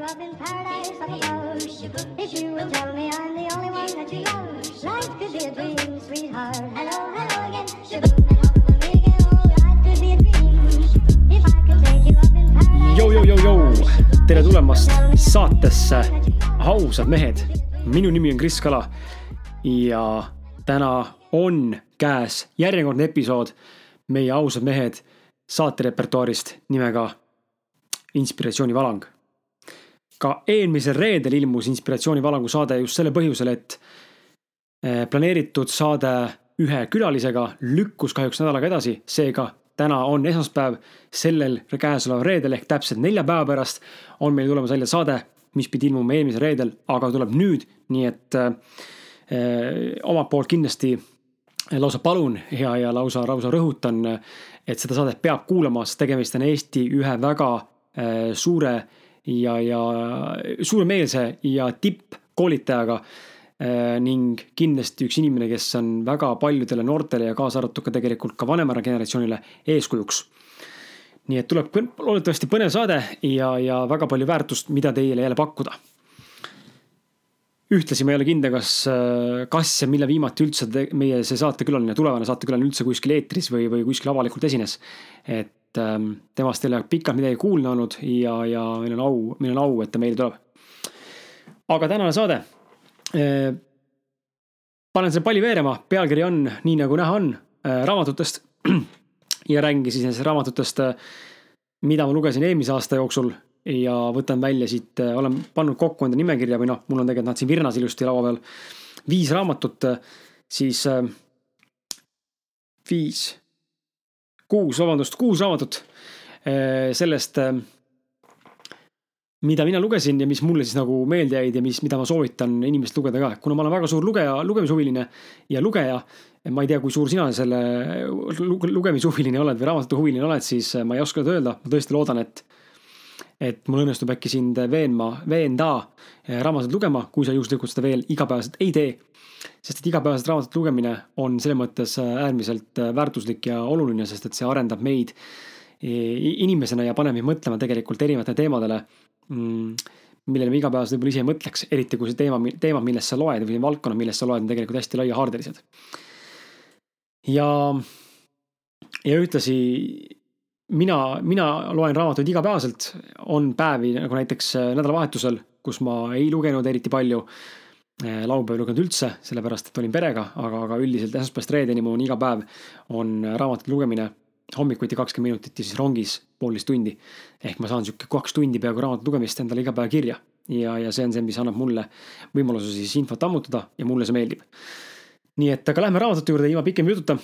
you up in paradise up above. If you will tell me I'm the only one that you love, life could be a dream, sweetheart. Hello, hello again. Shaboom. Jou-jou-jou-jou, tere tulemast saatesse Ausad mehed. minu nimi on Kris Kala ja täna on käes järjekordne episood meie Ausad mehed saaterepertuaarist nimega Inspiratsioonivalang. Ka eelmisel reedel ilmus Inspiratsioonivalangu saade just selle põhjusel, et eh, planeeritud saade ühe külalisega lükkus kahjuks nädalaga edasi, seega täna on esmaspäev, sellel käesoleval reedel ehk täpselt nelja päeva pärast on meil tulemas välja saade, mis pidi ilmuma eelmisel reedel, aga tuleb nüüd, nii et äh, omalt poolt kindlasti lausa palun ja, ja lausa, lausa rõhutan, et seda saadet peab kuulama, sest tegemist on Eesti ühe väga äh, suure ja, ja suuremeelse ja tippkoolitajaga äh, ning kindlasti üks inimene, kes on väga paljudele noortele ja kaasa arvatud ka tegelikult ka vanemale generatsioonile eeskujuks. nii et tuleb loodetavasti põnev saade ja, ja väga palju väärtust, mida teile jälle pakkuda ühtlasi ma ei ole kindel, kas, kas ja millal viimati üldse meie see saatekülaline, tulevane saatekülaline üldse kuskil eetris või, või kuskil avalikult esines. et ähm, temast ei ole pikalt midagi kuulda olnud ja, ja meil on au, meil on au, et ta meile tuleb. aga tänane saade. panen selle palli veerema, pealkiri on nii nagu näha on äh, raamatutest. ja räägingi siis nendest raamatutest, mida ma lugesin eelmise aasta jooksul ja võtan välja siit, olen pannud kokku enda nimekirja või noh, mul on tegelikult nad siin virnas ilusti laua peal. viis raamatut, siis äh, viis, kuus, vabandust, kuus raamatut äh, sellest, mida mina lugesin ja mis mulle siis nagu meelde jäid ja mis, mida ma soovitan inimestel lugeda ka, kuna ma olen väga suur lugeja, lugemishuviline ja lugeja. ma ei tea, kui suur sina selle lu- lugemishuviline oled või raamatuhuviline oled, siis ma ei oska öelda, ma tõesti loodan, et et mul õnnestub äkki sind veenma, veenda raamatuid lugema, kui sa juhuslikult seda veel igapäevaselt ei tee. sest et igapäevaselt raamatute lugemine on selles mõttes äärmiselt väärtuslik ja oluline, sest et see arendab meid inimesena ja paneb meid mõtlema tegelikult erinevatele teemadele, millele me igapäevaselt võib-olla ise ei mõtleks, eriti kui see teema, teemad, millest sa loed või valdkonnad, millest sa loed, on tegelikult hästi laiahaardelised. ja, ja ühtlasi mina, mina loen raamatuid igapäevaselt, on päevi nagu näiteks äh, nädalavahetusel, kus ma ei lugenud eriti palju. laupäev ei lugenud üldse, sellepärast et olin perega, aga, aga üldiselt esmaspäevast reedeni mul on iga päev on raamatute lugemine hommikuti kakskümmend minutit ja siis rongis poolteist tundi. ehk ma saan sihuke kaks tundi peaaegu raamatute lugemist endale iga päev kirja ja, ja see on see, mis annab mulle võimaluse siis infot ammutada ja mulle see meeldib. nii et aga lähme raamatute juurde ilma pikema jututa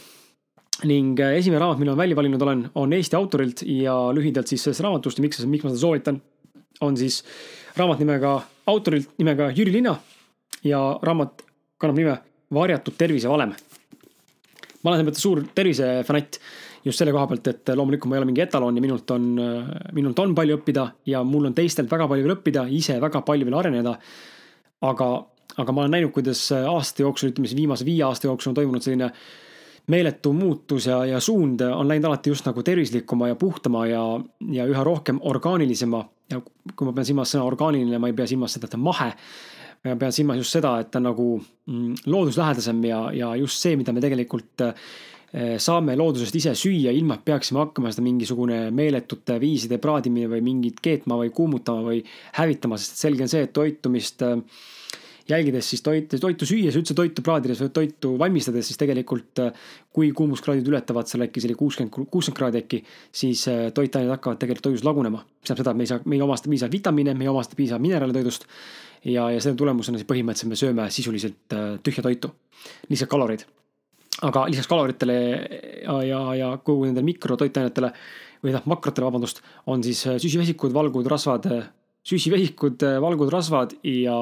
ning äh, esimene raamat, mille ma välja valinud olen, on Eesti autorilt ja lühidalt siis sellest raamatust ja miks, miks ma seda soovitan, on siis raamat nimega, autorilt nimega Jüri Lina ja raamat kannab nime Varjatud tervisevalem. ma olen selles mõttes suur tervisefanatt just selle koha pealt, et loomulikult ma ei ole mingi etalon ja minult on, minult on palju õppida ja mul on teistelt väga palju veel õppida, ise väga palju veel areneda. aga, aga ma olen näinud, kuidas aastate jooksul, ütleme siis viimase viie aasta jooksul on toimunud selline meeletu muutus ja, ja suund on läinud alati just nagu tervislikuma ja puhtama ja, ja üha rohkem orgaanilisema. ja kui ma pean silmas sõna orgaaniline, ma ei pea silmas seda, et ta on mahe. ma pean silmas just seda, et ta on nagu mm, looduslähedasem ja, ja just see, mida me tegelikult eh, saame loodusest ise süüa, ilma et peaksime hakkama seda mingisugune meeletute viiside praadimine või mingit keetma või kuumutama või hävitama, sest selge on see, et toitumist äh, jälgides siis toit, toitu süües, üldse toitu praadides või toitu valmistades, siis tegelikult äh, kui kuumuskraadid ületavad seal äkki selline kuuskümmend, kuuskümmend kraadi äkki, siis äh, toitained hakkavad tegelikult toidus lagunema. mis tähendab seda, et me ei saa, me ei omasta piisavalt vitamiine, me ei omasta piisavalt mineraale toidust. ja, ja selle tulemusena siis põhimõtteliselt me sööme sisuliselt äh, tühja toitu, lihtsalt kaloreid. aga lisaks kaloritele ja, ja, ja kogu nendele mikrotoitainetele või noh, makrotele, vabandust, on siis süsivesikud, valgud, rasvad, süsivesikud, valgud, rasvad ja,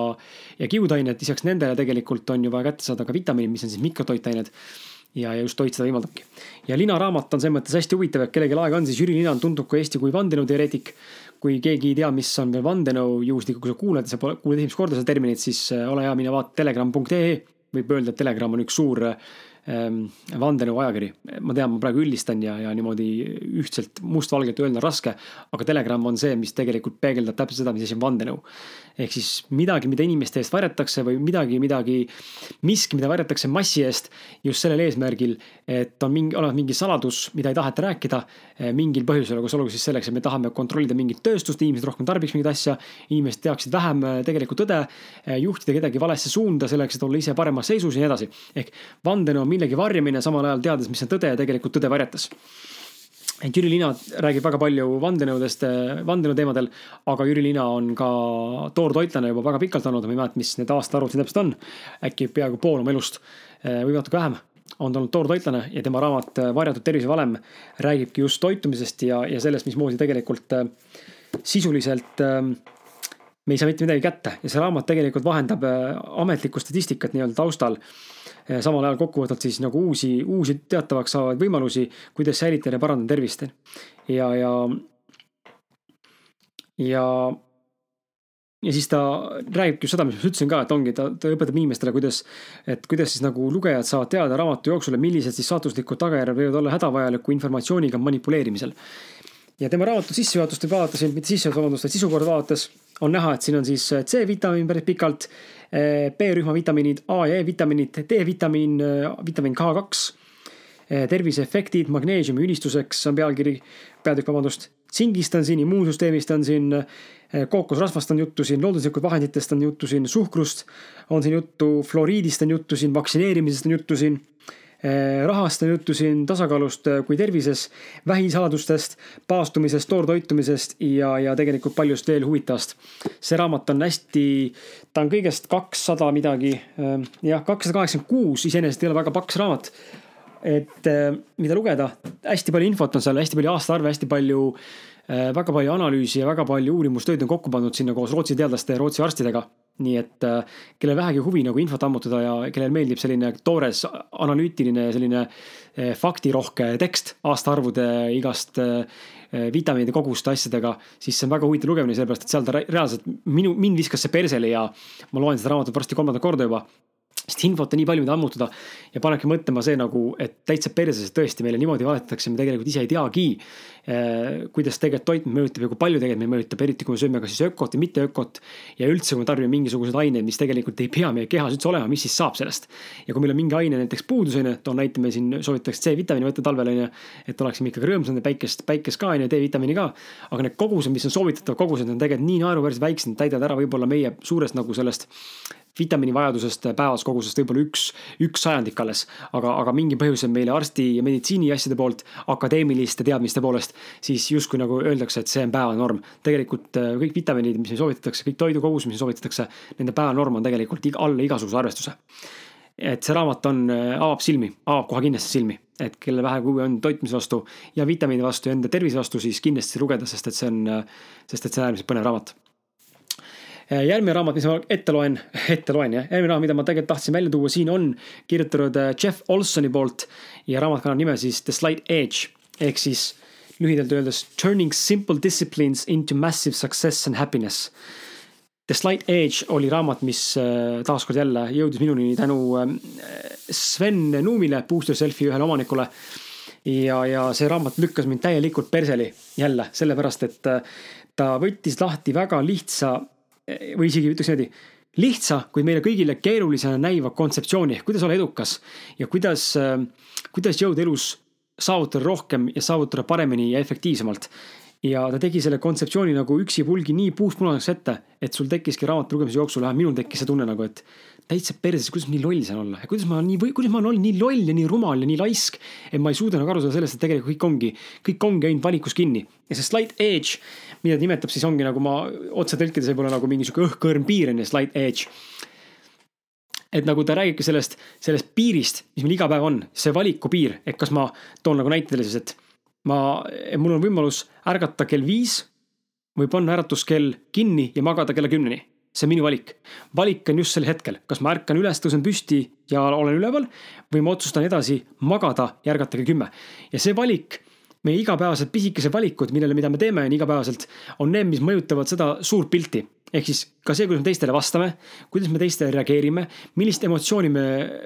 ja kiudained, lisaks nendele tegelikult on ju vaja kätte saada ka vitamiinid, mis on siis mikrotoitained. ja, ja just toit seda võimaldabki. ja Lina raamat on selles mõttes hästi huvitav, et kellelgi aega on, siis Jüri Lina on tuntud ka Eesti kui vandenõuteoreetik. kui keegi ei tea, mis on veel vandenõu, juhuslikult kui sa kuulad, sa kuuled esimest korda seda terminit, siis äh, ole hea, mine vaata telegram.ee. võib öelda, et Telegram on üks suur äh, ähm, vandenõu ajakiri. ma tean, ma praegu üldistan ja, ja niimoodi ühtselt mustvalgelt öelda on raske, aga Telegram on see, mis tegelikult peegeldab täpselt seda, mis asi on vandenõu. ehk siis midagi, mida inimeste eest varjatakse või midagi, midagi, miski, mida varjatakse massi eest just sellel eesmärgil, et on mingi, olemas mingi saladus, mida ei taheta rääkida eh, mingil põhjusel, kas olgu siis selleks, et me tahame kontrollida mingit tööstust, inimesed rohkem tarbiks mingit asja, inimesed teaksid vähem eh, tegelikku tõde, eh, juhtida kedagi valesse suunda selleks, et olla ise paremas seisus ja nii edasi. ehk vandenõu on millegi varjamine, samal ajal teades, mis on tõde ja tegelikult tõde varjates. Jüri Liina räägib väga palju vandenõudest, vandenõu teemadel, aga Jüri Liina on ka toortoitlane juba väga pikalt olnud, ma ei mäleta, mis need aastaarvud siin täpselt on. äkki peaaegu pool oma elust või natuke vähem on ta olnud toortoitlane ja tema raamat Varjatud tervisevalem räägibki just toitumisest ja, ja sellest, mismoodi tegelikult sisuliselt me ei saa mitte midagi kätte. Ja see raamat tegelikult vahendab ametlikku statistikat nii-öelda taustal samal ajal kokkuvõtvalt siis nagu uusi, uusi teatavaks saavaid võimalusi, kuidas säilitada ja parandada tervist. ja, ja, ja, ja siis ta räägibki seda, mis ma ütlesin ka, et ongi, ta, ta õpetab inimestele, kuidas, et kuidas siis nagu lugejad saavad teada raamatu jooksul, millised siis saatuslikud tagajärjed võivad olla hädavajaliku informatsiooniga manipuleerimisel. ja tema raamatu sissejuhatust vaatasin, mitte sissejuhatust, vabandust, vaid sisukorda vaadates on näha, et siin on siis C-vitamiin päris pikalt Eh, B-rühma vitamiinid, A ja E vitamiinid, D-vitamiin, vitamiin K2, eh, terviseefektid, magneesiumi ülistuseks on pealkiri, peatükk, vabandust. tsingist on siin, immuunsüsteemist on siin, kookosrasvast on juttu siin, looduslikust vahenditest on juttu siin, suhkrust on siin juttu, fluoriidist on juttu siin, vaktsineerimisest on juttu siin rahast on juttu siin tasakaalust eh, kui tervises, vähisaladustest, paastumisest, toortoitumisest ja, ja tegelikult paljust veel huvitavast. see raamat on hästi, ta on kõigest kakssada midagi, eh, jah, kakssada kaheksakümmend kuus, iseenesest ei ole väga paks raamat. et mida lugeda, hästi palju infot on seal, hästi palju aastaarve, hästi palju väga palju analüüsi ja väga palju uurimustöid on kokku pandud sinna koos Rootsi teadlaste ja Rootsi arstidega nii et äh, kellel vähegi huvi nagu infot ammutada ja kellel meeldib selline toores analüütiline selline äh, faktirohke tekst aastaarvude igast äh, vitamiinide koguste asjadega, siis see on väga huvitav lugemine, sellepärast et seal ta reaalselt minu, mind viskas see persele ja ma loen seda raamatut varsti kolmandat korda juba sest infot on nii palju, mida ammutada ja panebki mõtlema see nagu, et täitsa perses, et tõesti meile niimoodi valetatakse, me tegelikult ise ei teagi eh,. kuidas tegelikult toit mõjutab ja kui palju tegelikult meid mõjutab, eriti kui me sööme kas siis ökot või mitte ökot. ja üldse, kui me tarbime mingisuguseid aineid, mis tegelikult ei pea meie kehas üldse olema, mis siis saab sellest. ja kui meil on mingi aine näiteks puudus on ju, toon näite, me siin soovitatakse C-vitamiini võtta talvel on ju. et oleksime ikkagi rõõmsad päikest, päikest ka on ju, D-vitamiini ka. aga need kogused, mis on soovitatavad kogused, on tegelikult nii naeruväärselt väiksed, täidavad ära võib-olla meie suurest nagu sellest vitamiinivajadusest päevas kogusest võib-olla üks, üks sajandik alles. aga, aga mingi põhjusel meile arsti ja meditsiini asjade poolt, akadeemiliste teadmiste poolest, siis justkui nagu öeldakse, et see on päevanorm. tegelikult äh, kõik vitamiinid, mis meile soovitatakse, kõik toidukogused, mis soovitatakse, nende päevanorm on tegelikult alla igasuguse arvestuse. et see raamat on, äh, avab silmi, avab kohe kindlasti silmi, et kellel vähe huvi on toitmise vastu ja vitamiini vastu ja enda tervise vastu, siis kindlasti lugeda, sest et see on, äh, sest et see on äärmiselt põnev raamat järgmine raamat, mis ma ette loen, ette loen jah, järgmine raamat, mida ma tegelikult tahtsin välja tuua, siin on kirjutatud äh, Jeff Olsoni poolt ja raamat kannab nime siis The Slight Edge ehk siis lühidalt öeldes Turning simple disciplines into massive success and happiness. The Slight Edge oli raamat, mis äh, taaskord jälle jõudis minuni tänu Sven Nuumile, Booster Selfie ühele omanikule. ja, ja see raamat lükkas mind täielikult perseli jälle, sellepärast et ta võttis lahti väga lihtsa või isegi ütleks niimoodi, lihtsa, kuid meile kõigile keerulisena näiva kontseptsiooni ehk kuidas olla edukas ja kuidas, äh, kuidas jõuda elus saavutada rohkem ja saavutada paremini ja efektiivsemalt. ja ta tegi selle kontseptsiooni nagu üksipulgi nii puust punaseks ette, et sul tekkiski raamatu lugemise jooksul, vähemalt minul tekkis see tunne nagu, et täitsa perses, kuidas nii loll saan olla ja kuidas ma nii, kuidas ma olen nii loll ja nii rumal ja nii laisk. et ma ei suuda nagu aru saada sellest, et tegelikult kõik ongi, kõik ongi ainult valikus kinni. ja see slight edge, mida ta nimetab, siis ongi nagu ma otse tõlkides võib-olla nagu mingi sihuke õhkõrn piir on ju, slight edge et nagu ta räägibki sellest, sellest piirist, mis meil iga päev on, see valikupiir, et kas ma toon nagu näite teile siis, et ma, mul on võimalus ärgata kell viis või panna äratuskell kinni ja magada kella kümneni see on minu valik. valik on just sel hetkel, kas ma ärkan üles, tõusen püsti ja olen üleval või ma otsustan edasi magada ja ärgata kell kümme. ja see valik meie igapäevased pisikesed valikud, millele, mida me teeme igapäevaselt, on need, mis mõjutavad seda suurt pilti. ehk siis ka see, kuidas me teistele vastame, kuidas me teistele reageerime, millist emotsiooni me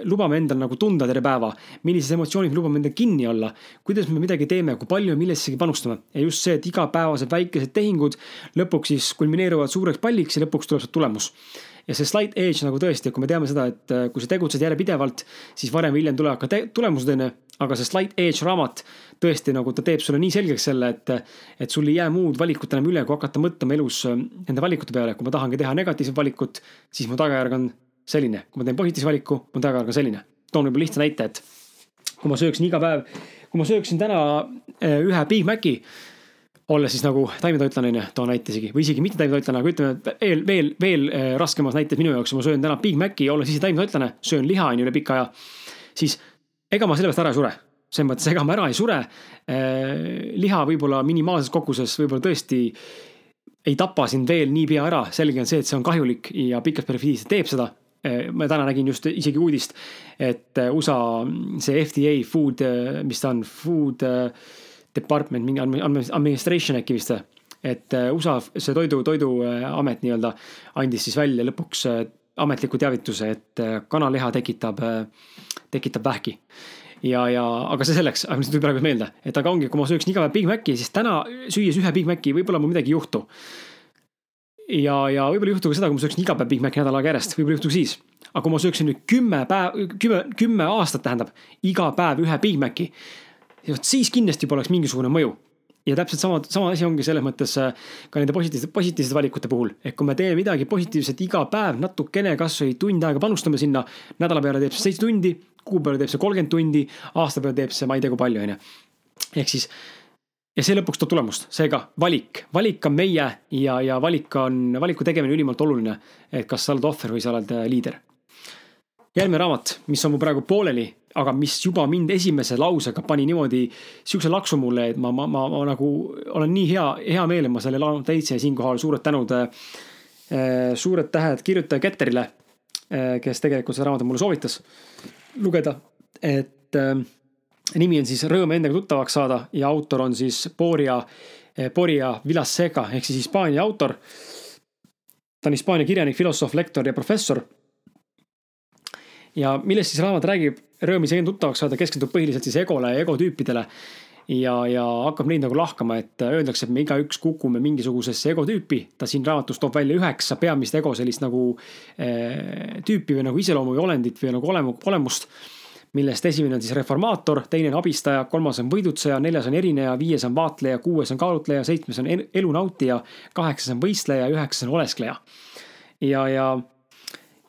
lubame endal nagu tunda terve päeva, millised emotsioonid me lubame endal kinni olla, kuidas me midagi teeme, kui palju millessegi panustame. ja just see, et igapäevased väikesed tehingud lõpuks siis kulmineeruvad suureks palliks ja lõpuks tuleb sealt tulemus ja see slight edge nagu tõesti, kui me teame seda, et äh, kui sa tegutsed järjepidevalt, siis varem või hiljem tulevad ka tulemused, onju. aga see slight edge raamat tõesti nagu ta teeb sulle nii selgeks selle, et, et sul ei jää muud valikut enam üle, kui hakata mõtlema elus äh, nende valikute peale. kui ma tahangi teha negatiivset valikut, siis mu tagajärg on selline. kui ma teen positiivse valiku, mu tagajärg on selline. toon võib-olla lihtsa näite, et kui ma sööksin iga päev, kui ma sööksin täna äh, ühe Big Maci olles siis nagu taimetoitlane onju, toon näite isegi või isegi mitte taimetoitlane, aga ütleme, veel, veel, veel äh, raskemas näites minu jaoks, ma söön täna Big Maci, olles ise taimetoitlane, söön liha onju üle pika aja. siis ega ma sellepärast ära ei sure, selles mõttes, ega ma ära ei sure. Äh, liha võib-olla minimaalses koguses võib-olla tõesti ei tapa sind veel niipea ära, selge on see, et see on kahjulik ja pikas perspektiivis teeb seda äh, ma täna nägin just isegi uudist, et USA see FDA food, mis ta on, food department, mingi administration äkki vist. et äh, USA see toidu, toiduamet nii-öelda andis siis välja lõpuks äh, ametliku teavituse, et äh, kanaliha tekitab, tekitab vähki ja, ja aga see selleks, aga mis tuli praegu meelde, et aga ongi, kui ma sööksin iga päev Big Maci, siis täna süües ühe Big Maci, võib-olla mul midagi ei juhtu. ja, ja võib-olla ei juhtu ka seda, kui ma sööksin iga päev Big Maci nädal aega järjest, võib-olla ei juhtu siis. aga kui ma sööksin nüüd kümme päev, kümme, kümme aastat tähendab iga päev ühe Big Maci ja vot siis kindlasti juba oleks mingisugune mõju. ja täpselt sama, sama asi ongi selles mõttes äh, ka nende positiivsete, positiivsete valikute puhul. et kui me teeme midagi positiivset iga päev natukene, kasvõi tund aega panustame sinna, nädala peale teeb see seitse tundi, kuu peale teeb see kolmkümmend tundi, aasta peale teeb see ma ei tea kui palju, on ju. ehk siis ja see lõpuks toob tulemust, seega valik, valik on meie ja, ja valik on, valiku tegemine ülimalt oluline. et kas sa oled ohver või sa oled äh, liider. järgmine raamat, mis on mul praegu pooleli, aga mis juba mind esimese lausega pani niimoodi siukse laksu mulle, et ma, ma, ma, ma nagu olen nii hea, hea meel, et ma selle laulu täitsin ja siinkohal suured tänud äh,. suured tähed kirjutaja Ketterile äh,, kes tegelikult seda raamatut mulle soovitas lugeda, et äh, nimi on siis Rõõm endaga tuttavaks saada ja autor on siis Boria, Boria Villaseca ehk siis Hispaania autor. ta on Hispaania kirjanik, filosoof, lektor ja professor ja millest siis raamat räägib, rõõmis enda tuttavaks saada, keskendub põhiliselt siis egole ja egotüüpidele. ja, ja hakkab neid nagu lahkama, et öeldakse, et me igaüks kukume mingisugusesse egotüüpi. ta siin raamatus toob välja üheksa peamist ego sellist nagu eh, tüüpi või nagu iseloomu või olendit või nagu olemu, olemust millest esimene on siis reformaator, teine on abistaja, kolmas on võidutseja, neljas on erineja, viies on vaatleja, kuues on kaalutleja, seitsmes on elu nautija, kaheksas on võistleja, üheksas on oleskleja. ja, ja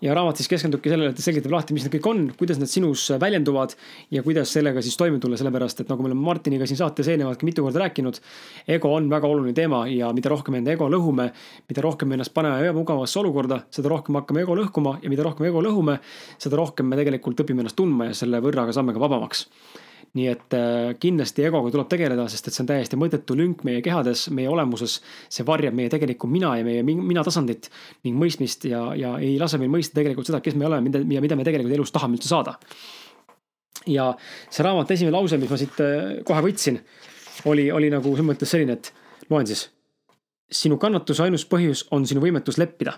ja raamat siis keskendubki sellele, et ta selgitab lahti, mis need kõik on, kuidas need sinus väljenduvad ja kuidas sellega siis toime tulla, sellepärast et nagu me oleme Martiniga siin saates eelnevalt ka mitu korda rääkinud. ego on väga oluline teema ja mida rohkem enda ego lõhume, mida rohkem ennast paneme ebamugavasse olukorda, seda rohkem hakkame ego lõhkuma ja mida rohkem ego lõhume, seda rohkem me tegelikult õpime ennast tundma ja selle võrra ka saame ka vabamaks nii et äh, kindlasti egoga tuleb tegeleda, sest et see on täiesti mõttetu lünk meie kehades, meie olemuses. see varjab meie tegelikku mina ja meie mina tasandit ning mõistmist ja, ja ei lase meil mõista tegelikult seda, kes me oleme, mida ja mida me tegelikult elus tahame üldse saada. ja see raamatu esimene lause, mis ma siit äh, kohe võtsin, oli, oli nagu selles mõttes selline, et loen siis. sinu kannatuse ainus põhjus on sinu võimetus leppida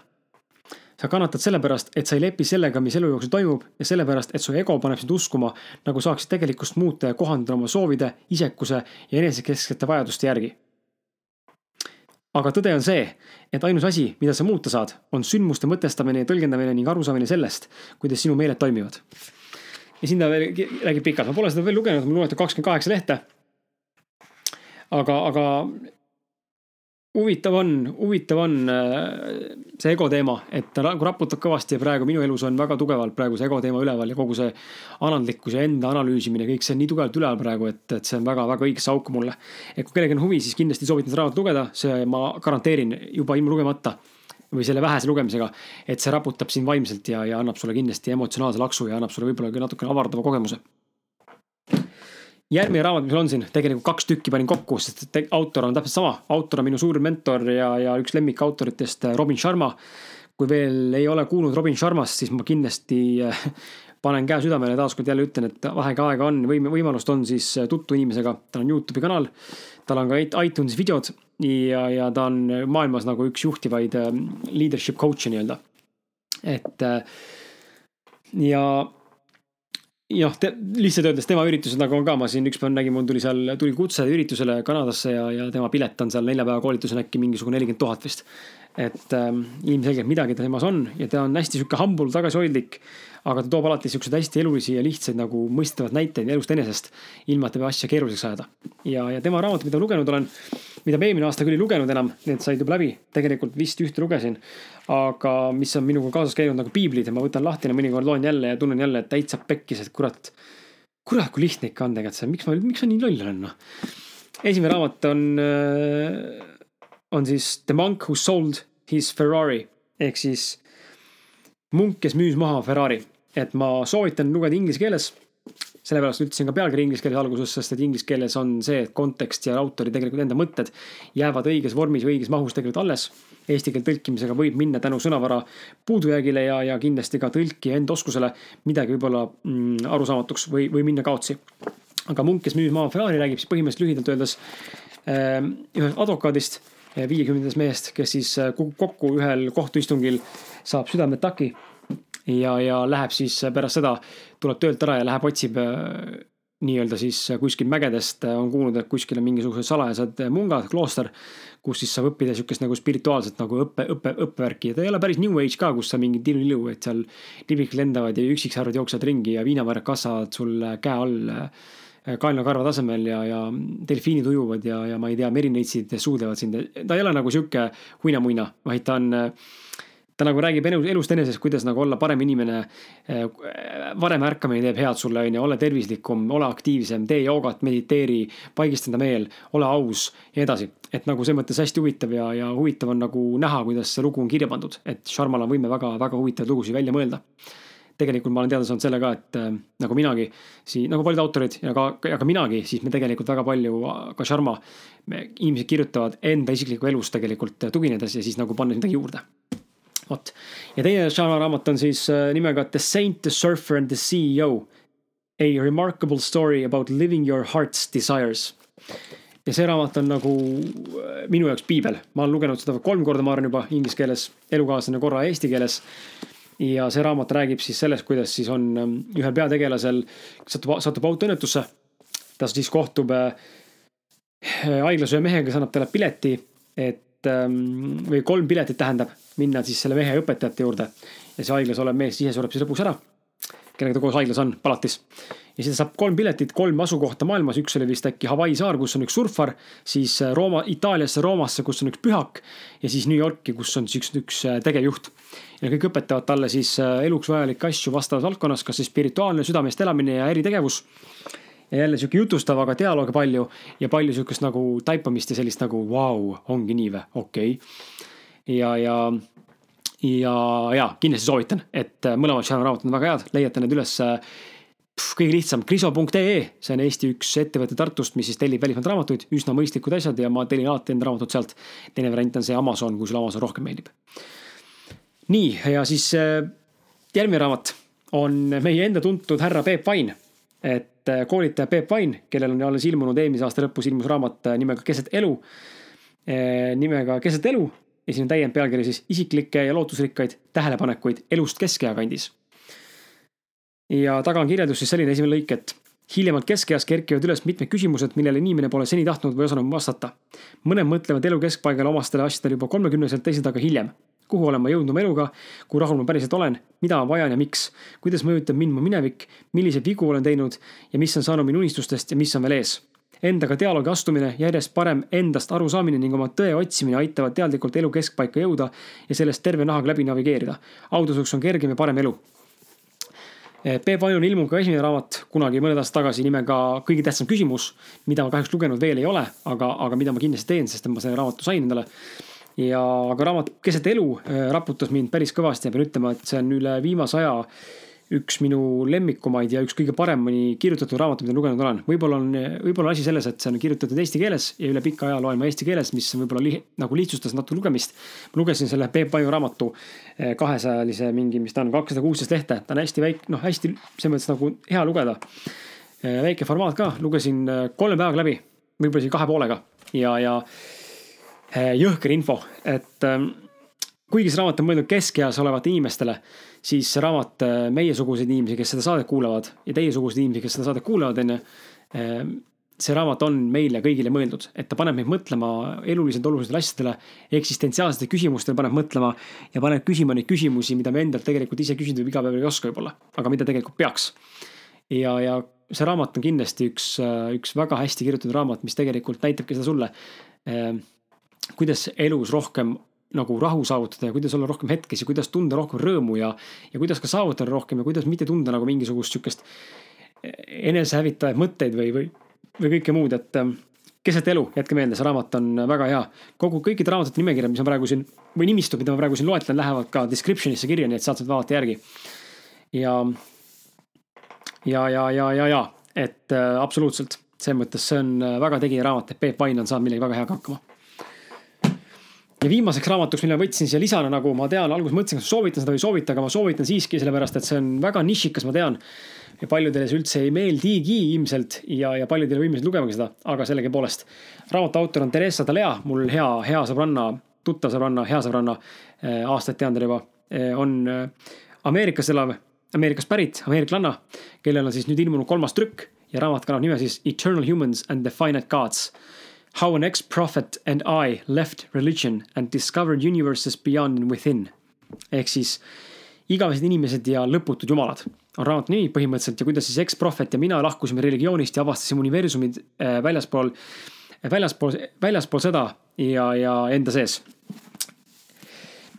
sa kannatad sellepärast, et sa ei lepi sellega, mis elu jooksul toimub ja sellepärast, et su ego paneb sind uskuma, nagu saaksid tegelikkust muuta ja kohandada oma soovide, isekuse ja enesekesksete vajaduste järgi. aga tõde on see, et ainus asi, mida sa muuta saad, on sündmuste mõtestamine ja tõlgendamine ning arusaamine sellest, kuidas sinu meeled toimivad. ja siin ta veel räägib pikalt, ma pole seda veel lugenud, mul loetud kakskümmend kaheksa lehte. aga, aga huvitav on, huvitav on äh, see ego teema, et ta nagu raputab kõvasti ja praegu minu elus on väga tugevalt praegu see ego teema üleval ja kogu see alandlikkus ja enda analüüsimine, kõik see on nii tugevalt üleval praegu, et, et see on väga-väga õigesse auku mulle. et kui kellelgi on huvi, siis kindlasti soovitan seda raamatut lugeda, see ma garanteerin juba ilma lugemata või selle vähese lugemisega, et see raputab sind vaimselt ja, ja annab sulle kindlasti emotsionaalse laksu ja annab sulle võib-olla ka natukene avardava kogemuse järgmine raamat, mis mul on siin, tegelikult kaks tükki panin kokku, sest autor on täpselt sama, autor on minu suurim mentor ja, ja üks lemmikautoritest, Robin Sharma. kui veel ei ole kuulnud Robin Sharmast, siis ma kindlasti äh, panen käe südamele taaskord jälle ütlen, et vähegi aega on, võim-, võimalust on siis tutvu inimesega, tal on Youtube'i kanal. tal on ka iTunes videod ja, ja ta on maailmas nagu üks juhtivaid leadership coach'e nii-öelda. et äh, ja jah, lihtsalt öeldes tema üritused nagu on ka, ma siin ükspäev nägin, mul tuli seal, tuli kutse üritusele Kanadasse ja, ja tema pilet on seal nelja päeva koolitusel äkki mingisugune nelikümmend tuhat vist. Et ähm, ilmselgelt midagi temas on ja ta on hästi sihuke humble, tagasihoidlik. aga ta toob alati siukseid hästi elulisi ja lihtsaid nagu mõistetavad näiteid elust enesest, ilma et ta peab asja keeruliseks ajada. ja, ja tema raamat, mida ma lugenud olen, mida ma eelmine aasta küll ei lugenud enam, need said juba läbi, tegelikult vist ühte lugesin aga mis on minuga kaasas käinud nagu piiblid ja ma võtan lahti ja mõnikord loen jälle ja tunnen jälle, et täitsa pekkis, et kurat. kurat, kui lihtne ikka on tegelikult see, miks ma, miks ma nii loll olen noh. esimene raamat on, äh, on siis The monk who sold his Ferrari ehk siis munk, kes müüs maha Ferrari. et ma soovitan lugeda inglise keeles sellepärast ütlesin ka pealkiri inglise keeles alguses, sest et inglise keeles on see, et kontekst ja autori tegelikult enda mõtted jäävad õiges vormis või õiges mahus tegelikult alles eesti keelt tõlkimisega võib minna tänu sõnavara puudujäägile ja, ja kindlasti ka tõlkija enda oskusele midagi võib-olla mm, arusaamatuks või, või minna kaotsi. aga munk, kes müüs maha Ferrari, räägib siis põhimõtteliselt lühidalt öeldes äh, ühest advokaadist, viiekümnendast mehest, kes siis äh, kokku ühel kohtuistungil saab südameataki ja, ja läheb siis pärast seda, tuleb töölt ära ja läheb otsib nii-öelda siis kuskil mägedest on kuulnud, et kuskil on mingisugused salajased mungad, klooster, kus siis saab õppida sihukest nagu spirituaalset nagu õppe, õppe, õppevärki. Ja ta ei ole päris new age ka, kus sa mingi tilulilu, et seal liblik lendavad ja üksiksarvud jooksevad ringi ja viinamarjad kasvavad sul käe all kaelnakarva tasemel ja, ja delfiinid ujuvad ja, ja ma ei tea, merineitsid suudlevad sind. ta ei ole nagu sihuke huina-muina, vaid ta on äh, ta nagu räägib elu, elust enesest, kuidas nagu olla parem inimene. Eh, varem ärkamine teeb head sulle, on ju, ole tervislikum, ole aktiivsem, tee joogat, mediteeri, paigista enda meel, ole aus ja edasi. et nagu selles mõttes hästi huvitav ja, ja huvitav on nagu näha, kuidas see lugu on kirja pandud, et Sharmal on võime väga, väga huvitavaid lugusid välja mõelda tegelikult ma olen teada saanud sellega, et äh, nagu minagi, siin nagu paljud autorid ja ka, ja ka minagi, siis me tegelikult väga palju, ka Sharma, inimesed kirjutavad enda isiklikku elust tegelikult tuginedes ja siis nagu pannes midagi juurde vot. ja teine žanraraamat on siis äh, nimega The Saint, the Surfer and the CEO. A remarkable story about living your heart's desires. ja see raamat on nagu äh, minu jaoks piibel, ma olen lugenud seda kolm korda, ma arvan juba inglise keeles, elukaaslane korra eesti keeles ja see raamat räägib siis sellest, kuidas siis on ähm, ühel peategelasel satub, satub autoõnnetusse. ta siis kohtub äh, haiglas ühe mehega, kes annab talle pileti, et ähm, või kolm piletit tähendab minna siis selle mehe õpetajate juurde. ja see haiglas olev mees ise sureb siis lõpuks ära. kellega ta koos haiglas on, palatis. Ja siis saab kolm piletit, kolm asukohta maailmas, üks oli vist äkki Hawaii saar, kus on üks surfar. siis äh, Rooma, Itaaliasse, Roomasse, kus on üks pühak. ja siis New Yorki, kus on siis üks, üks äh, tegevjuht. ja kõik õpetavad talle siis äh, eluks vajalikke asju vastavas valdkonnas, kas siis spirituaalne südamest elamine ja äritegevus ja jälle sihuke jutustav, aga dialoogi palju ja palju sihukest nagu taipamist ja sellist nagu vau wow,, ongi nii või, okei okay ja, ja, ja, ja kindlasti soovitan, et mõlemad Shadow raamatud on väga head, leiate need üles äh, kõige lihtsam, kriso.ee, see on Eesti üks ettevõte Tartust, mis siis tellib välismaalt raamatuid, üsna mõistlikud asjad ja ma tellin alati enda raamatud sealt. teine variant on see Amazon, kui sulle Amazon rohkem meeldib. nii, ja siis äh, järgmine raamat on meie enda tuntud härra Peep Vain. et koolitaja Peep Vain, kellel on alles ilmunud eelmise aasta lõpus ilmus raamat nimega Keset elu. nimega Keset elu ja siin on täiend pealkiri siis isiklikke ja lootusrikkaid tähelepanekuid elust keskea kandis. Ja taga on kirjeldus siis selline esimene lõik, et hiljemalt keskeas kerkivad üles mitmed küsimused, millele inimene pole seni tahtnud või osanud vastata. mõned mõtlevad elu keskpaigale omastele asjadele juba kolmekümneselt, teised aga hiljem. kuhu olen ma jõudnud oma eluga, kui rahul ma päriselt olen, mida ma vajan ja miks, kuidas mõjutab mind mu minevik, milliseid vigu olen teinud ja mis on saanud minu unistustest ja mis on veel ees endaga dialoogi astumine, järjest parem endast arusaamine ning oma tõe otsimine aitavad teadlikult elu keskpaika jõuda ja sellest terve nahaga läbi navigeerida. audusuks on kergem ja parem elu. Peep Vainul ilmub ka esimene raamat kunagi mõned aastad tagasi nimega Kõige tähtsam küsimus, mida ma kahjuks lugenud veel ei ole, aga, aga mida ma kindlasti teen, sest ma selle raamatu sain endale. Ja, aga raamat Keset elu äh, raputas mind päris kõvasti ja pean ütlema, et see on üle viimase aja üks minu lemmikumaid ja üks kõige paremini kirjutatud raamatuid, mida lugenud olen. võib-olla on, võib-olla asi selles, et see on kirjutatud eesti keeles ja üle pika aja loen ma eesti keeles, mis võib-olla li, nagu lihtsustas natuke lugemist. ma lugesin selle Peep Paju raamatu eh, kahesajalise mingi, mis ta on, kakssada kuusteist lehte, ta on hästi väike, noh, hästi selles mõttes nagu hea lugeda. Eh, väike formaat ka, lugesin eh, kolme päevaga läbi, võib-olla isegi kahe poolega ja, ja jõhker info, et kuigi see raamat on mõeldud keskeas olevatele inimestele, siis see raamat äh, meiesuguseid inimesi, kes seda saadet kuulavad ja teiesuguseid inimesi, kes seda saadet kuulavad, on ju. Äh, see raamat on meile kõigile mõeldud, et ta paneb meid mõtlema eluliselt olulistele asjadele, eksistentsiaalsetele küsimustele paneb mõtlema ja paneb küsima neid küsimusi, mida me endalt tegelikult ise küsida iga päev ei oska võib-olla, aga mida tegelikult peaks. ja, ja see raamat on kindlasti üks, äh, üks väga hästi kirjutatud raamat, mis tegelikult näitabki seda sulle kuidas elus rohkem nagu rahu saavutada ja kuidas olla rohkem hetkes ja kuidas tunda rohkem rõõmu ja, ja kuidas ka saavutada rohkem ja kuidas mitte tunda nagu mingisugust sihukest enesehävitavaid mõtteid või, või, või kõike muud, et ähm, keset elu, jätke meelde, see raamat on väga hea. kogu kõikide raamatute nimekirjad, mis ma praegu siin või nimistud, mida ma praegu siin loetlen, lähevad ka description'isse kirja, nii et saad sealt vaadata järgi. ja, ja, ja, ja, ja, ja, et äh, absoluutselt, selles mõttes see on äh, väga tegija raamat, et Peep Vain on saanud millegi väga heaga hakkama ja viimaseks raamatuks, mille ma võtsin siia lisana, nagu ma tean, alguses mõtlesin, kas soovitan seda või ei soovita, aga ma soovitan siiski, sellepärast et see on väga nišikas, ma tean. ja paljudele see üldse ei meeldigi ilmselt ja, ja paljud ei ole võimelised lugemagi seda, aga sellegipoolest. raamatu autor on Theresa Dalea, mul hea, hea sõbranna, tuttav sõbranna, hea sõbranna, äh, aastaid tean teda juba, äh, on äh, Ameerikas elav, Ameerikast pärit ameeriklanna, kellel on siis nüüd ilmunud kolmas trükk ja raamat kannab nime siis Eternal Humans and the Finite Gods How an ex-prophet and I left religion and discovered universes beyond and within. ehk siis igavesed inimesed ja lõputud jumalad on raamatu nimi põhimõtteliselt ja kuidas siis ex-prohvet ja mina lahkusime religioonist ja avastasime universumid äh, väljaspool, väljaspool, väljaspool seda ja, ja enda sees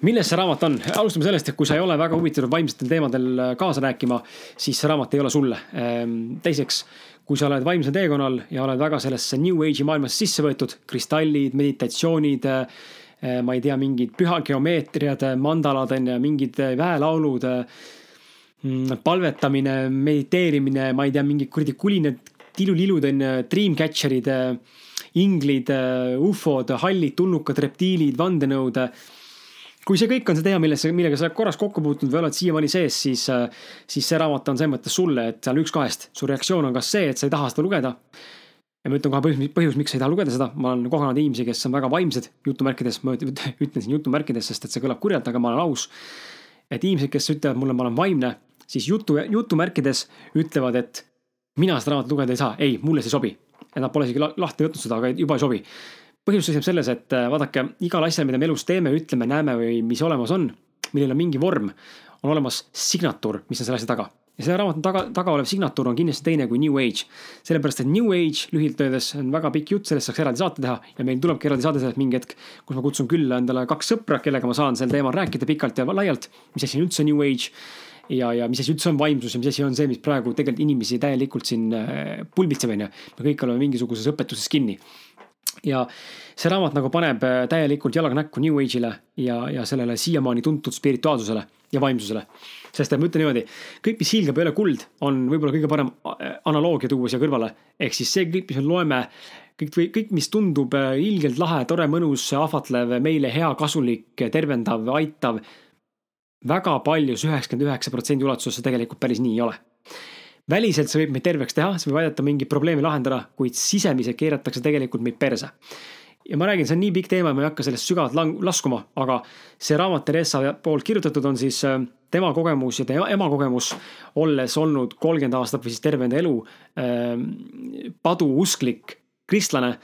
milles see raamat on? alustame sellest, et kui sa ei ole väga huvitatud vaimsetel teemadel äh, kaasa rääkima, siis see raamat ei ole sulle. Ähm, teiseks, kui sa oled vaimsel teekonnal ja oled väga sellesse New Age'i maailmasse sisse võetud, kristallid, meditatsioonid, äh, ma ei tea, mingid pühageomeetriad, mandalad on ju, mingid äh, väelaulud, mm, palvetamine, mediteerimine, ma ei tea, mingid kuradi kulinad, tilulilud on ju, dreamcatcher'id, inglid, ufod, hallid tulnukad, reptiilid, vandenõud kui see kõik on see teema, millesse, millega sa oled korraks kokku puutunud või oled siiamaani sees, siis, äh, siis see raamat on selles mõttes sulle, et seal üks kahest. su reaktsioon on kas see, et sa ei taha seda lugeda. ja ma ütlen kohe põhjus, põhjus, miks sa ei taha lugeda seda, ma olen kohanud inimesi, kes on väga vaimsed, jutumärkides, ma ütlen siin jutumärkides, sest et see kõlab kurjalt, aga ma olen aus. et inimesed, kes ütlevad mulle, ma olen vaimne, siis jutu, jutumärkides ütlevad, et mina seda raamatut lugeda ei saa, ei, mulle see ei sobi. ja nad pole isegi lahti võtnud seda, aga juba ei sobi põhjus seisneb selles, et äh, vaadake, igal asjal, mida me elus teeme, ütleme, näeme või mis olemas on, millel on mingi vorm, on olemas signatuur, mis on selle asja taga. ja selle raamatu taga, taga olev signatuur on kindlasti teine kui New Age. sellepärast, et New Age lühidalt öeldes on väga pikk jutt, sellest saaks eraldi saate teha ja meil tulebki eraldi saade sellest mingi hetk, kus ma kutsun külla endale kaks sõpra, kellega ma saan sel teemal rääkida pikalt ja laialt, mis asi on üldse New Age ja, ja mis asi üldse on vaimsus ja mis asi on see, mis praegu tegelikult inimesi täielikult siin äh, pulbitseb, on ju. me kõik oleme mingisuguses õpetuses kinni ja see raamat nagu paneb äh, täielikult jalaga näkku New Age'ile ja, ja sellele siiamaani tuntud spirituaalsusele ja vaimsusele. sest et ma ütlen niimoodi, kõik, mis hiilgab, ole kuld, on võib-olla kõige parem äh, analoogia tuua siia kõrvale. ehk siis see kõik, mis me loeme, kõik või kõik, mis tundub äh, ilgelt lahe, tore, mõnus, ahvatlev, meile hea, kasulik, tervendav, aitav. väga paljus, üheksakümmend üheksa protsendi ulatuses see tegelikult päris nii ei ole väliselt see võib meid terveks teha, see võib aidata mingit probleemi lahendada, kuid sisemiselt keeratakse tegelikult meid perse. ja ma räägin, see on nii pikk teema, ma ei hakka sellest sügavalt lang-, laskuma, aga see raamat Theresa poolt kirjutatud on siis äh, tema kogemus ja tema ema kogemus, olles olnud kolmkümmend aastat või siis terve enda elu äh, paduusklik kristlane,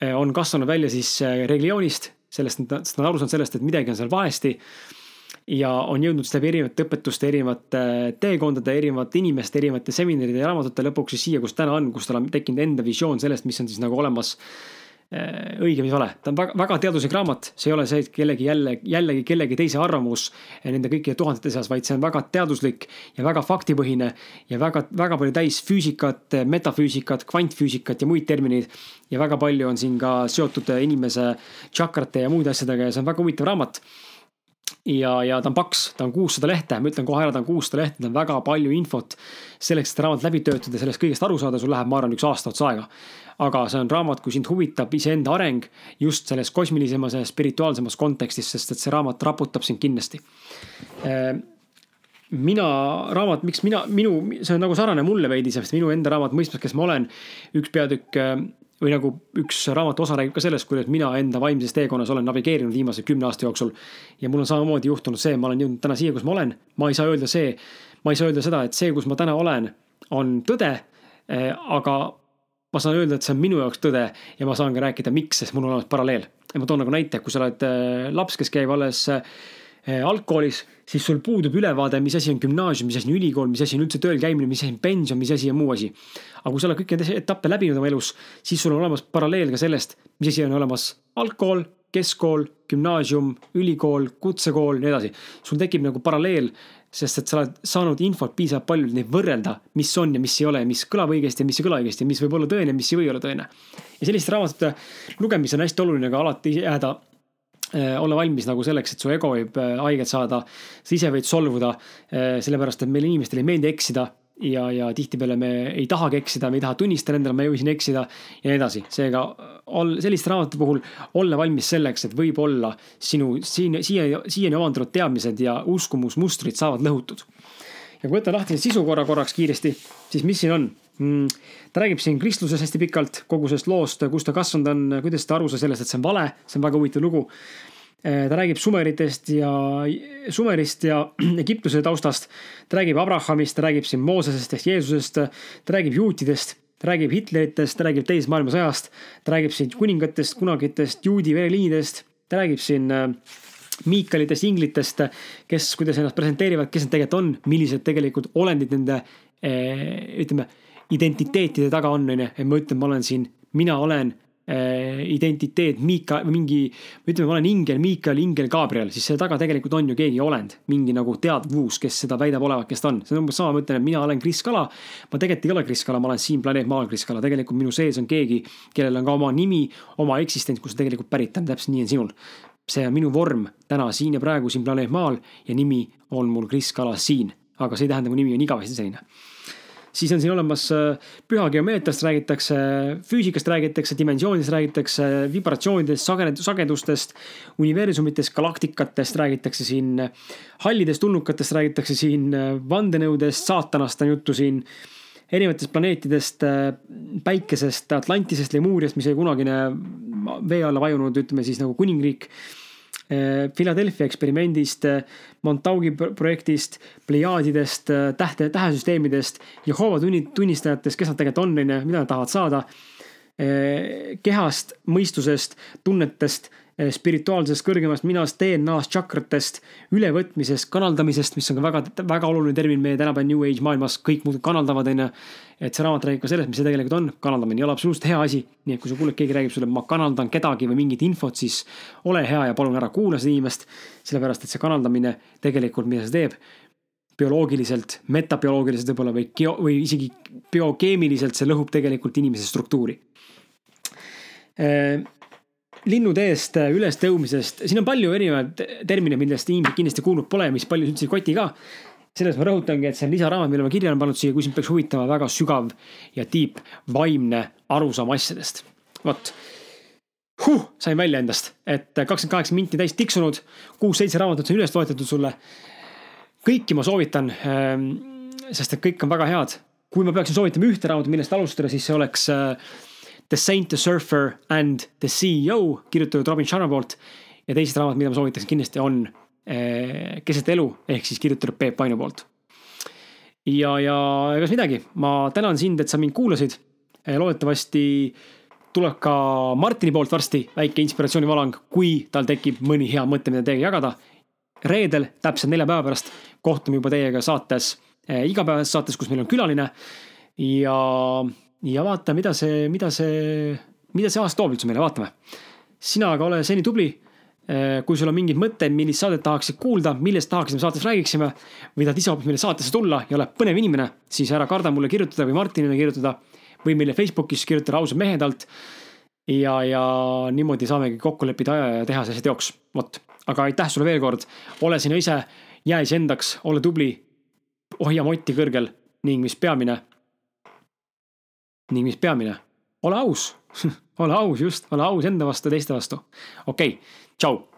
äh, on kasvanud välja siis religioonist, sellest, ta on aru saanud sellest, et midagi on seal valesti ja on jõudnud siis läbi erinevate õpetuste, erinevate teekondade, erinevate inimeste, erinevate seminaride ja raamatute lõpuks siis siia, kus täna on, kus tal on tekkinud enda visioon sellest, mis on siis nagu olemas äh, õige, mis vale. ta on väga, väga teaduslik raamat, see ei ole see, kellegi jälle, jällegi kellegi teise arvamus nende kõikide tuhandete seas, vaid see on väga teaduslik ja väga faktipõhine ja väga, väga palju täis füüsikat, metafüüsikat, kvantfüüsikat ja muid termineid. ja väga palju on siin ka seotud inimese tšakrate ja muude asjadega ja see on väga huvitav raamat ja, ja ta on paks, ta on kuussada lehte, ma ütlen kohe ära, ta on kuussada lehte, ta on väga palju infot. selleks, et raamat läbi töötada, sellest kõigest aru saada, sul läheb, ma arvan, üks aasta otsa aega. aga see on raamat, kui sind huvitab iseenda areng just selles kosmilisemas ja spirituaalsemas kontekstis, sest et see raamat raputab sind kindlasti mina, raamat, miks mina, minu, see on nagu sarnane mulle veidi, sest minu enda raamat Mõistmas, kes ma olen, üks peatükk või nagu üks raamatu osa räägib ka sellest, kuidas mina enda vaimses teekonnas olen navigeerinud viimase kümne aasta jooksul. ja mul on samamoodi juhtunud see, ma olen jõudnud täna siia, kus ma olen, ma ei saa öelda see, ma ei saa öelda seda, et see, kus ma täna olen, on tõde. aga ma saan öelda, et see on minu jaoks tõde ja ma saan ka rääkida, miks, sest mul on olemas paralleel. ja ma toon nagu näite, kui sa oled laps, kes käib alles algkoolis, siis sul puudub ülevaade, mis asi on gümnaasium, mis asi on ülikool, mis asi on üldse tööl käimine, mis asi on pension, mis asi on muu asi. aga kui sa oled kõiki neid etappe läbinud oma elus, siis sul on olemas paralleel ka sellest, mis asi on olemas algkool, keskkool, gümnaasium, ülikool, kutsekool, nii edasi. sul tekib nagu paralleel, sest et sa oled saanud infot piisavalt palju, et neid võrrelda, mis on ja mis ei ole, mis kõlab õigesti ja mis ei kõla õigesti, mis võib olla tõene, mis ei või olla tõene. ja selliste raamatute lugemisel on hästi oluline ka alati jääda olla valmis nagu selleks, et su ego võib äh, haiget saada. sa ise võid solvuda, äh, sellepärast et meile inimestele ei meeldi eksida ja, ja tihtipeale me ei tahagi eksida, me ei taha tunnistada endale, ma jõudsin eksida ja nii edasi. seega ol-, selliste raamatute puhul olla valmis selleks, et võib-olla sinu siin, siia, siiani omandunud teadmised ja uskumusmustrid saavad lõhutud. ja kui võtta lahti sisu korra korraks kiiresti, siis mis siin on? Mm, ta räägib siin kristlusest hästi pikalt, kogu sellest loost, kus ta kasvanud on, kuidas ta aru sai sellest, et see on vale, see on väga huvitav lugu. Eh, ta räägib sumeritest ja, sumerist ja Egiptuse taustast. ta räägib Abrahamist, ta räägib siin Moosesest ehk Jeesusest, ta räägib juutidest, ta räägib Hitleritest, ta räägib teisest maailmasõjast. ta räägib siin kuningatest, kunagitest juudi vereliinidest, ta räägib siin äh, Miikalitest, inglitest, kes, kuidas ennast presenteerivad, kes nad tegelikult on, millised tegelikult olendid nende eh, ütleme identiteetide taga on, on ju, et ma ütlen, ma olen siin, mina olen äh, identiteet Miika, mingi, ütleme, ma olen ingel Miikal, ingel Gabriel, siis selle taga tegelikult on ju keegi olend, mingi nagu teadvus, kes seda väidab olevat, kes ta on. see on umbes sama, ma ütlen, et mina olen Kris Kala. ma tegelikult ei ole Kris Kala, ma olen siin planeet Maal Kris Kala, tegelikult minu sees on keegi, kellel on ka oma nimi, oma eksistents, kust ta tegelikult pärit on, täpselt nii on sinul. see on minu vorm täna siin ja praegu siin planeet Maal ja nimi on mul Kris Kala siin, aga see ei tähenda, mu nimi on igavesti selline siis on siin olemas äh, püha geomeetriast räägitakse, füüsikast räägitakse, dimensioonidest räägitakse, vibratsioonidest, sagedustest, universumitest, galaktikatest räägitakse siin. hallidest tulnukatest räägitakse siin, vandenõudest, saatanast on juttu siin. erinevatest planeetidest, äh, päikesest, Atlantisest, Lemuuriast, mis oli kunagine vee alla vajunud, ütleme siis nagu kuningriik Philadelphia eksperimendist, eh, Montaugi projektist, Pleiadidest, eh, tähte, tähesüsteemidest, Jehoova tunnistajatest, kes nad tegelikult on, on ju, mida nad tahavad saada. kehast, mõistusest, tunnetest Eh, spirituaalsest kõrgemast minast, DNA-st, tšakratest, ülevõtmisest, kanaldamisest, mis on ka väga, väga oluline termin meie tänapäeva New Age maailmas, kõik muud kanaldavad, on ju. et see raamat räägib ka sellest, mis see tegelikult on, kanaldamine ei ole absoluutselt hea asi. nii et kui sa kuuled, keegi räägib sulle, ma kanaldan kedagi või mingit infot, siis ole hea ja palun ära kuula seda inimest. sellepärast, et see kanaldamine tegelikult, mida see teeb bioloogiliselt, metabioloogiliselt võib-olla või geo- või isegi biokeemiliselt, see lõhub tegelikult inimese struktuuri eh, linnuteest äh, ülestõumisest, siin on palju erinevaid termine, millest inimesed kindlasti kuulnud pole, mis palju üldse ei koti ka. selles ma rõhutangi, et see on lisaraamat, mille ma kirja olen pannud siia, kui sind peaks huvitama väga sügav ja deep vaimne arusaam asjadest. vot huh,, sain välja endast, et kakskümmend kaheksa minti täis tiksunud, kuus-seitse raamatut on üles loetletud sulle. kõiki ma soovitan, ähm, sest et kõik on väga head. kui ma peaksin soovitama ühte raamatut, millest alustada, siis see oleks äh, The Saint, The Surfer and The CEO kirjutatud Robin Sharma poolt. ja teised raamatud, mida ma soovitaksin kindlasti on eh, Keset elu ehk siis kirjutatud Peep Vainu poolt. ja, ja egas midagi, ma tänan sind, et sa mind kuulasid. Eh, loodetavasti tuleb ka Martini poolt varsti väike inspiratsioonivalang, kui tal tekib mõni hea mõte, mida teiega jagada. reedel, täpselt nelja päeva pärast kohtume juba teiega saates eh,, igapäevases saates, kus meil on külaline. ja ja vaata, mida see, mida see, mida see aasta toob üldse meile, vaatame. sina aga ole seni tubli. Eh, kui sul on mingeid mõtteid, millist saadet tahaksid kuulda, millest tahaksime saates räägiksime või tahad ise hoopis meile saatesse tulla ja oled põnev inimene, siis ära karda mulle kirjutada või Martinile kirjutada või meile Facebookis kirjutada ausad mehed alt. ja, ja niimoodi saamegi kokku leppida aja ja teha see asja teoks. vot, aga aitäh sulle veel kord, ole sina ise, jää iseendaks, ole tubli, hoia motti kõrgel ning mis peamine. Ning mis peamine, ole aus ole aus, just, ole aus enda vastu ja teiste vastu. okei okay,, tšau